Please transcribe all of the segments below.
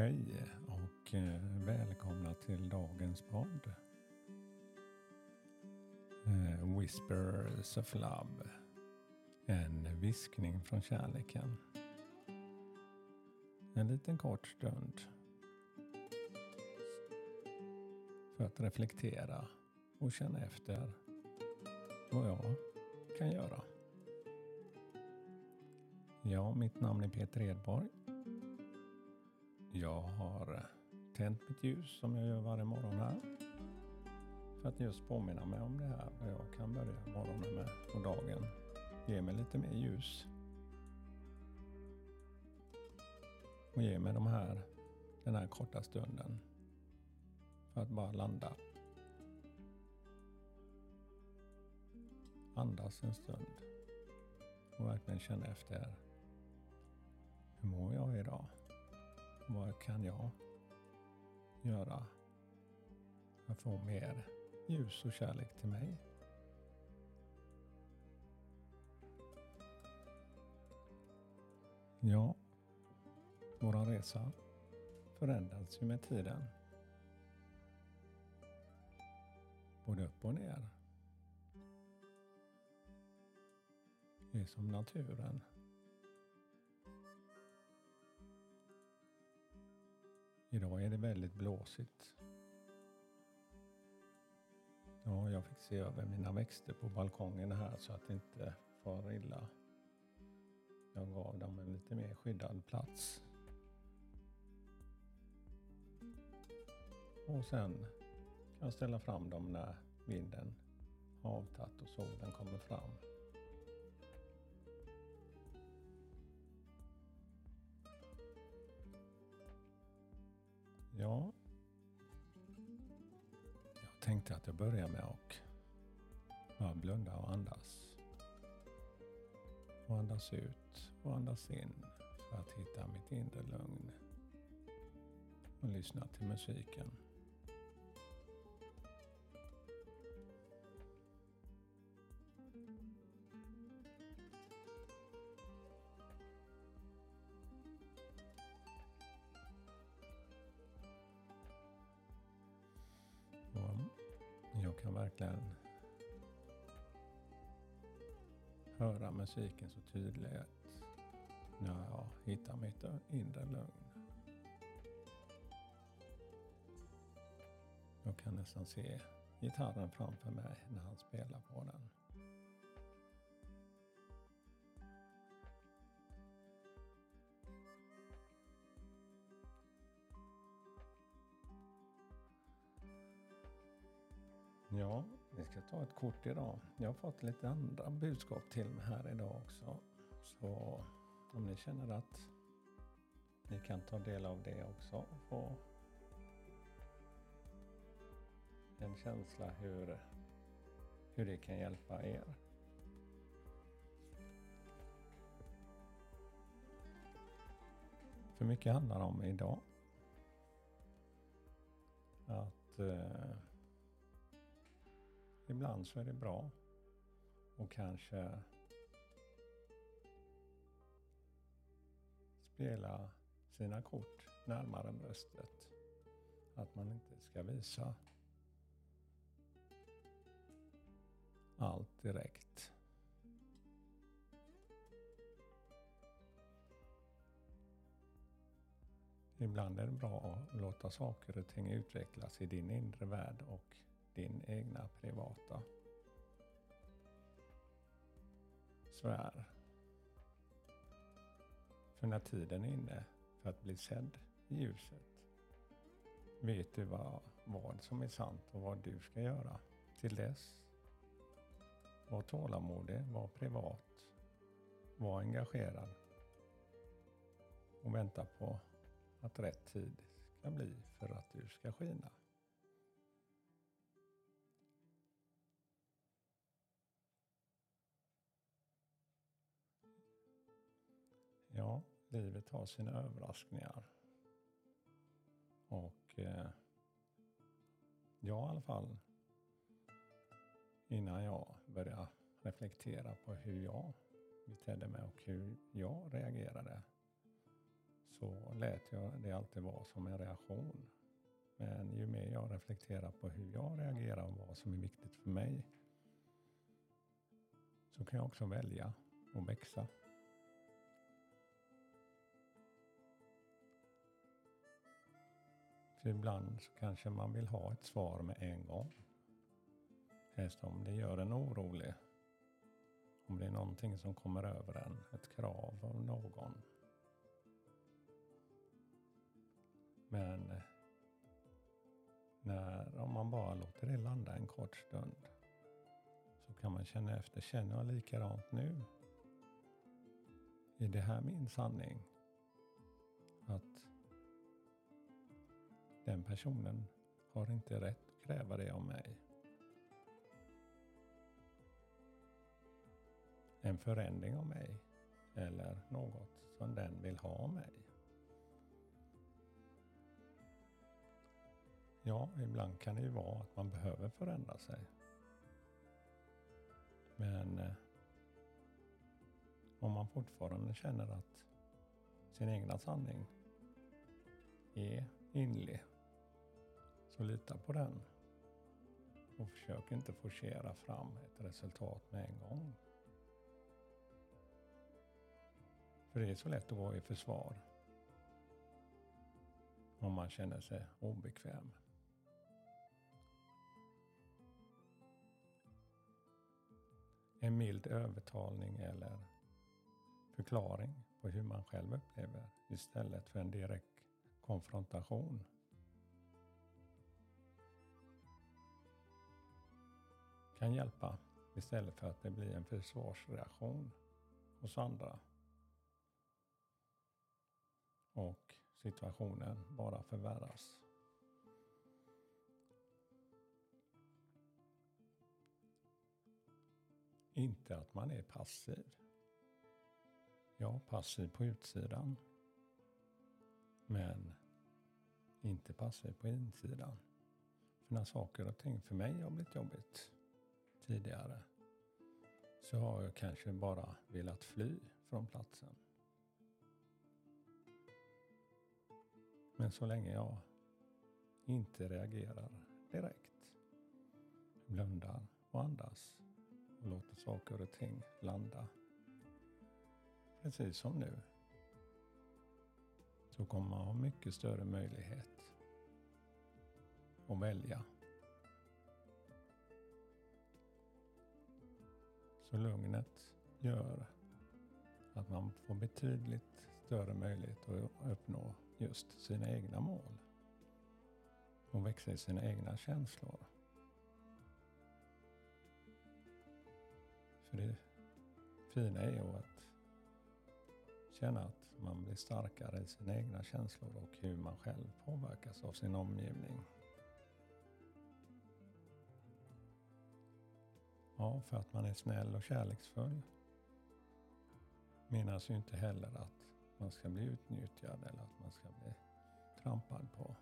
Hej och eh, välkomna till dagens podd. Eh, Whispers of Love. En viskning från kärleken. En liten kort stund. För att reflektera och känna efter vad jag kan göra. Ja, mitt namn är Peter Edborg jag har tänt mitt ljus som jag gör varje morgon här. För att just påminna mig om det här, vad jag kan börja morgonen med och dagen. Ge mig lite mer ljus. Och ge mig de här, den här korta stunden. För att bara landa. Andas en stund. Och verkligen känna efter. Hur mår jag idag? Vad kan jag göra för att få mer ljus och kärlek till mig? Ja, vår resa förändras ju med tiden. Både upp och ner. Det är som naturen. Idag är det väldigt blåsigt. Ja, jag fick se över mina växter på balkongen här så att det inte far illa. Jag gav dem en lite mer skyddad plats. Och sen kan jag ställa fram dem när vinden har avtagit och solen kommer fram. Ja. Jag tänkte att jag börjar med att bara blunda och andas. Och andas ut och andas in för att hitta mitt inre lugn. Och lyssna till musiken. Kan verkligen höra musiken så tydligt när jag hittar mitt inre lugn. Jag kan nästan se gitarren framför mig när han spelar på den. Ja, vi ska ta ett kort idag. Jag har fått lite andra budskap till mig här idag också. Så om ni känner att ni kan ta del av det också. Få en känsla hur, hur det kan hjälpa er. För mycket handlar om idag att eh, Ibland så är det bra och kanske spela sina kort närmare bröstet. Att man inte ska visa allt direkt. Ibland är det bra att låta saker och ting utvecklas i din inre värld och din egna privata sfär. För när tiden är inne för att bli sedd i ljuset vet du vad, vad som är sant och vad du ska göra. Till dess, var tålamodig, var privat, var engagerad och vänta på att rätt tid ska bli för att du ska skina. Ja, livet har sina överraskningar. Och eh, jag i alla fall, innan jag började reflektera på hur jag betedde mig och hur jag reagerade, så lät jag det alltid vara som en reaktion. Men ju mer jag reflekterar på hur jag reagerar och vad som är viktigt för mig så kan jag också välja att växa. För ibland så kanske man vill ha ett svar med en gång. Helst om det gör en orolig. Om det är någonting som kommer över en, ett krav av någon. Men när, om man bara låter det landa en kort stund så kan man känna efter, känner jag likadant nu? Är det här min sanning? Att den personen har inte rätt att kräva det av mig. En förändring av mig eller något som den vill ha av mig. Ja, ibland kan det ju vara att man behöver förändra sig. Men eh, om man fortfarande känner att sin egna sanning är inlig, så lita på den. Och försök inte forcera fram ett resultat med en gång. För det är så lätt att vara i försvar om man känner sig obekväm. en mild övertalning eller förklaring på hur man själv upplever istället för en direkt konfrontation. Kan hjälpa istället för att det blir en försvarsreaktion hos andra. Och situationen bara förvärras. Inte att man är passiv. Ja, passiv på utsidan. Men inte passiv på insidan. För när saker och ting för mig har blivit jobbigt tidigare så har jag kanske bara velat fly från platsen. Men så länge jag inte reagerar direkt, blundar och andas och låter saker och ting landa. Precis som nu. Så kommer man ha mycket större möjlighet att välja. Så lugnet gör att man får betydligt större möjlighet att uppnå just sina egna mål och växa i sina egna känslor. För det fina är ju att känna att man blir starkare i sina egna känslor och hur man själv påverkas av sin omgivning. Ja, för att man är snäll och kärleksfull menas ju inte heller att man ska bli utnyttjad eller att man ska bli trampad på.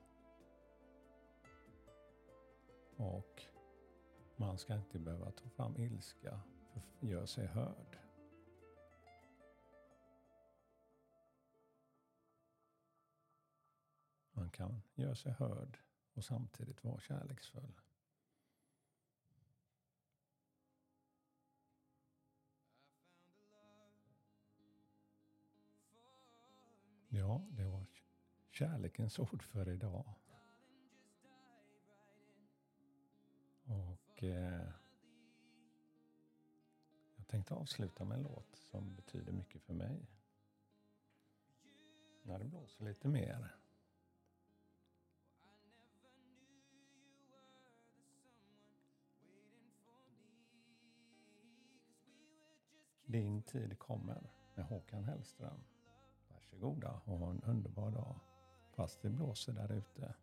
Och man ska inte behöva ta fram ilska för att göra sig hörd. Man kan göra sig hörd och samtidigt vara kärleksfull. Ja, det var kärlekens ord för idag. Och eh, jag tänkte avsluta med en låt som betyder mycket för mig. När det blåser lite mer. Din tid kommer med Håkan Hellström. Varsågoda och ha en underbar dag. Fast det blåser där ute.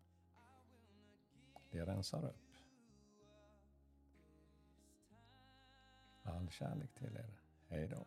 Det rensar upp. All kärlek till er. Hej då.